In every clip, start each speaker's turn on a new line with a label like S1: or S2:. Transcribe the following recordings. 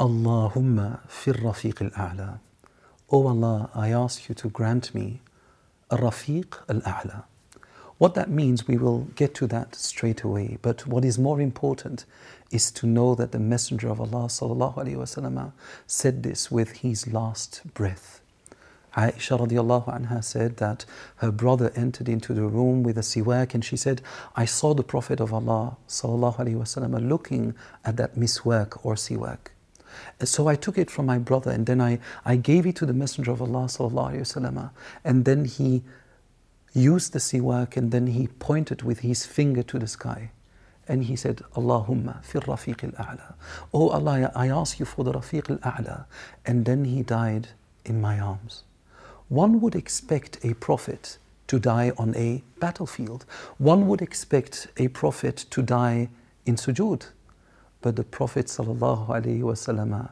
S1: Allahumma fir rafiq al-a'la. O Allah, I ask you to grant me a rafiq al-a'la. What that means, we will get to that straight away. But what is more important is to know that the Messenger of Allah وسلم, said this with his last breath. Aisha radiallahu anha said that her brother entered into the room with a siwak and she said, I saw the Prophet of Allah وسلم, looking at that miswak or siwak. So I took it from my brother and then I, I gave it to the Messenger of Allah وسلم, and then he used the siwak and then he pointed with his finger to the sky. And he said, Allahumma fir rafiq al-a'la. Oh Allah, I ask you for the rafiq al-a'la. And then he died in my arms. One would expect a prophet to die on a battlefield. One would expect a prophet to die in sujood. but the Prophet ﷺ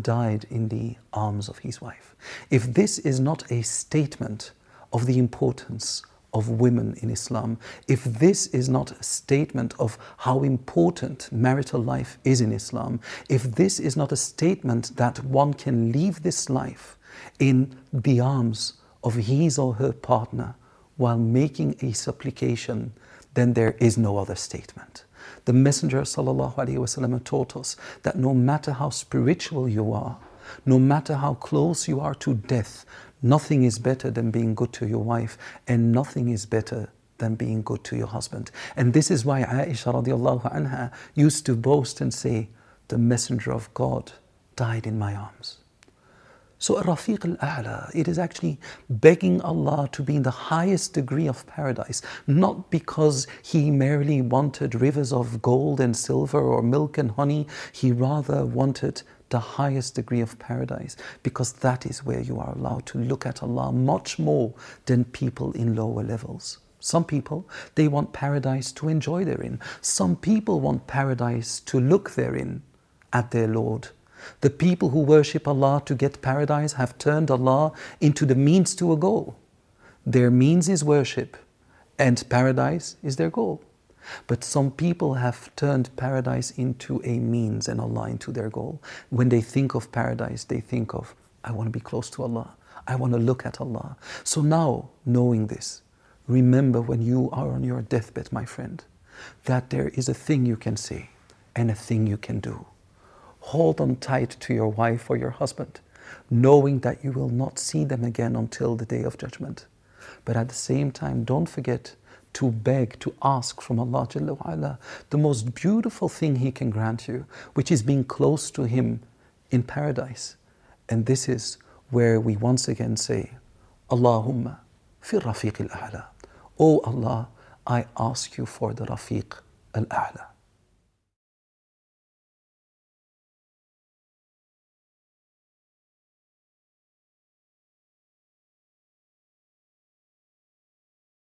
S1: died in the arms of his wife. If this is not a statement of the importance of women in Islam, if this is not a statement of how important marital life is in Islam, if this is not a statement that one can leave this life in the arms of his or her partner while making a supplication, then there is no other statement. The Messenger وسلم, taught us that no matter how spiritual you are, no matter how close you are to death, Nothing is better than being good to your wife, and nothing is better than being good to your husband. And this is why Aisha radiallahu anha used to boast and say, The Messenger of God died in my arms. So Rafiq al-A'la, it is actually begging Allah to be in the highest degree of paradise, not because he merely wanted rivers of gold and silver or milk and honey, he rather wanted the highest degree of paradise because that is where you are allowed to look at Allah much more than people in lower levels. Some people, they want paradise to enjoy therein. Some people want paradise to look therein at their Lord. The people who worship Allah to get paradise have turned Allah into the means to a goal. Their means is worship, and paradise is their goal. But some people have turned paradise into a means and Allah into their goal. When they think of paradise, they think of, I want to be close to Allah. I want to look at Allah. So now, knowing this, remember when you are on your deathbed, my friend, that there is a thing you can say and a thing you can do. Hold on tight to your wife or your husband, knowing that you will not see them again until the day of judgment. But at the same time, don't forget to beg, to ask from Allah the most beautiful thing He can grant you, which is being close to Him in paradise. And this is where we once again say, Allahumma fi rafiq al-a'la. Oh Allah, I ask you for the rafiq al-a'la.